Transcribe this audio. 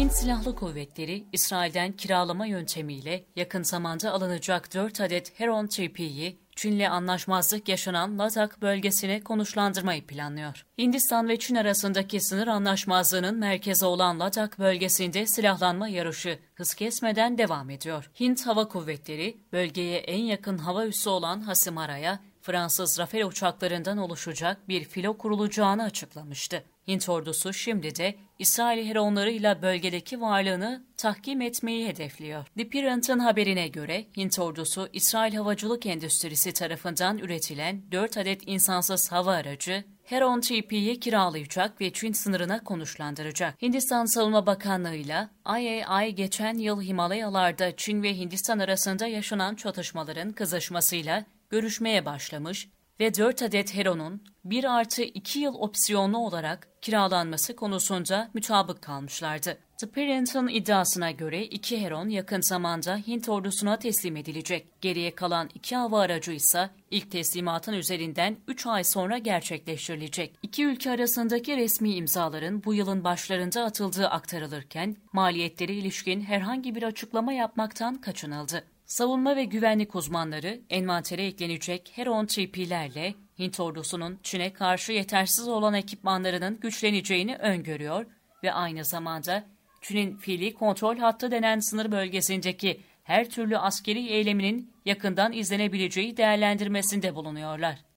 Hint Silahlı Kuvvetleri, İsrail'den kiralama yöntemiyle yakın zamanda alınacak 4 adet Heron TP'yi Çin'le anlaşmazlık yaşanan Ladakh bölgesine konuşlandırmayı planlıyor. Hindistan ve Çin arasındaki sınır anlaşmazlığının merkezi olan Ladakh bölgesinde silahlanma yarışı hız kesmeden devam ediyor. Hint Hava Kuvvetleri, bölgeye en yakın hava üssü olan Hasimara'ya Fransız Rafale uçaklarından oluşacak bir filo kurulacağını açıklamıştı. Hint ordusu şimdi de İsrail heronlarıyla bölgedeki varlığını tahkim etmeyi hedefliyor. The Pirant'ın haberine göre Hint ordusu İsrail havacılık endüstrisi tarafından üretilen 4 adet insansız hava aracı Heron TP'yi kiralayacak ve Çin sınırına konuşlandıracak. Hindistan Savunma Bakanlığı ile IAI geçen yıl Himalayalarda Çin ve Hindistan arasında yaşanan çatışmaların kızışmasıyla görüşmeye başlamış ve 4 adet Heron'un 1 artı 2 yıl opsiyonlu olarak kiralanması konusunda mütabık kalmışlardı. The Parent'ın iddiasına göre iki Heron yakın zamanda Hint ordusuna teslim edilecek. Geriye kalan iki hava aracı ise ilk teslimatın üzerinden 3 ay sonra gerçekleştirilecek. İki ülke arasındaki resmi imzaların bu yılın başlarında atıldığı aktarılırken maliyetleri ilişkin herhangi bir açıklama yapmaktan kaçınıldı. Savunma ve güvenlik uzmanları envantere eklenecek Heron TP'lerle Hint ordusunun Çin'e karşı yetersiz olan ekipmanlarının güçleneceğini öngörüyor ve aynı zamanda Çin'in fiili kontrol hattı denen sınır bölgesindeki her türlü askeri eyleminin yakından izlenebileceği değerlendirmesinde bulunuyorlar.